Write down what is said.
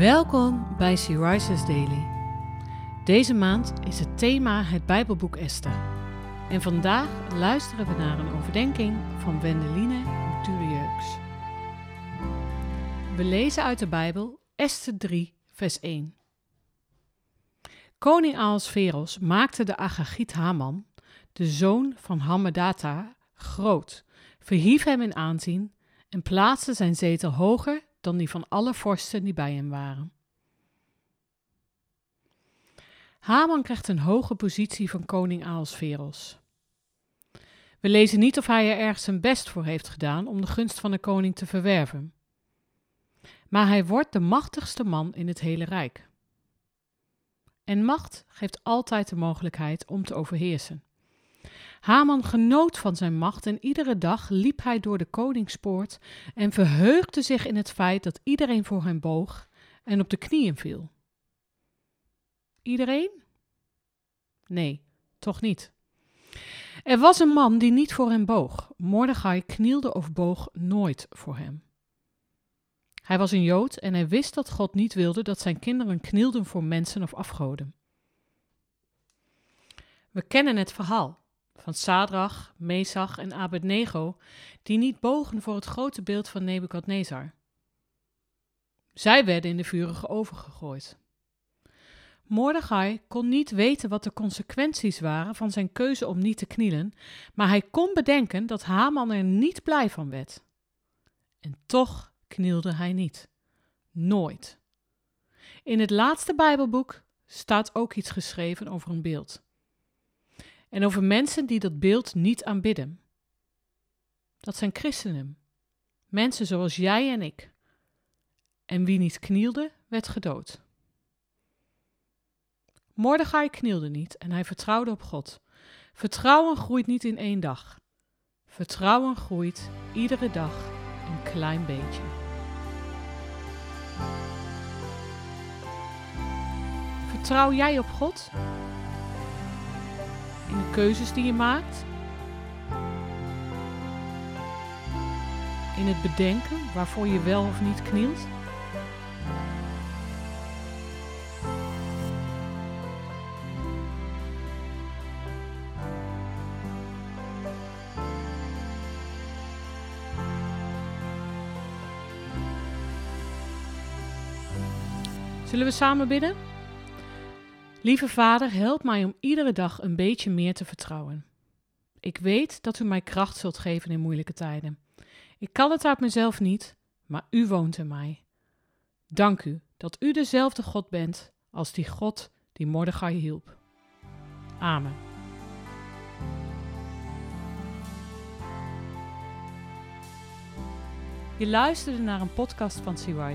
Welkom bij Sea Rises Daily. Deze maand is het thema het Bijbelboek Esther. En vandaag luisteren we naar een overdenking van Wendeline Turieux. We lezen uit de Bijbel Esther 3, vers 1. Koning Ahasveros maakte de Agagiet Haman, de zoon van Hammedata, groot, verhief hem in aanzien en plaatste zijn zetel hoger dan die van alle vorsten die bij hem waren. Haman krijgt een hoge positie van koning Ahasveros. We lezen niet of hij er ergens zijn best voor heeft gedaan om de gunst van de koning te verwerven. Maar hij wordt de machtigste man in het hele rijk. En macht geeft altijd de mogelijkheid om te overheersen. Haman genoot van zijn macht en iedere dag liep hij door de koningspoort en verheugde zich in het feit dat iedereen voor hem boog en op de knieën viel. Iedereen? Nee, toch niet. Er was een man die niet voor hem boog. Mordechai knielde of boog nooit voor hem. Hij was een Jood en hij wist dat God niet wilde dat zijn kinderen knielden voor mensen of afgoden. We kennen het verhaal van Sadrach, Mesach en Abednego, die niet bogen voor het grote beeld van Nebukadnezar. Zij werden in de vurige oven gegooid. Mordechai kon niet weten wat de consequenties waren van zijn keuze om niet te knielen, maar hij kon bedenken dat Haman er niet blij van werd. En toch knielde hij niet. Nooit. In het laatste Bijbelboek staat ook iets geschreven over een beeld en over mensen die dat beeld niet aanbidden. Dat zijn christenen, mensen zoals jij en ik. En wie niet knielde, werd gedood. Mordechai knielde niet en hij vertrouwde op God. Vertrouwen groeit niet in één dag. Vertrouwen groeit iedere dag een klein beetje. Vertrouw jij op God? In de keuzes die je maakt. In het bedenken waarvoor je wel of niet knielt. Zullen we samen bidden? Lieve Vader, help mij om iedere dag een beetje meer te vertrouwen. Ik weet dat u mij kracht zult geven in moeilijke tijden. Ik kan het uit mezelf niet, maar u woont in mij. Dank u dat u dezelfde God bent als die God die Mordechai hielp. Amen. Je luisterde naar een podcast van Sea.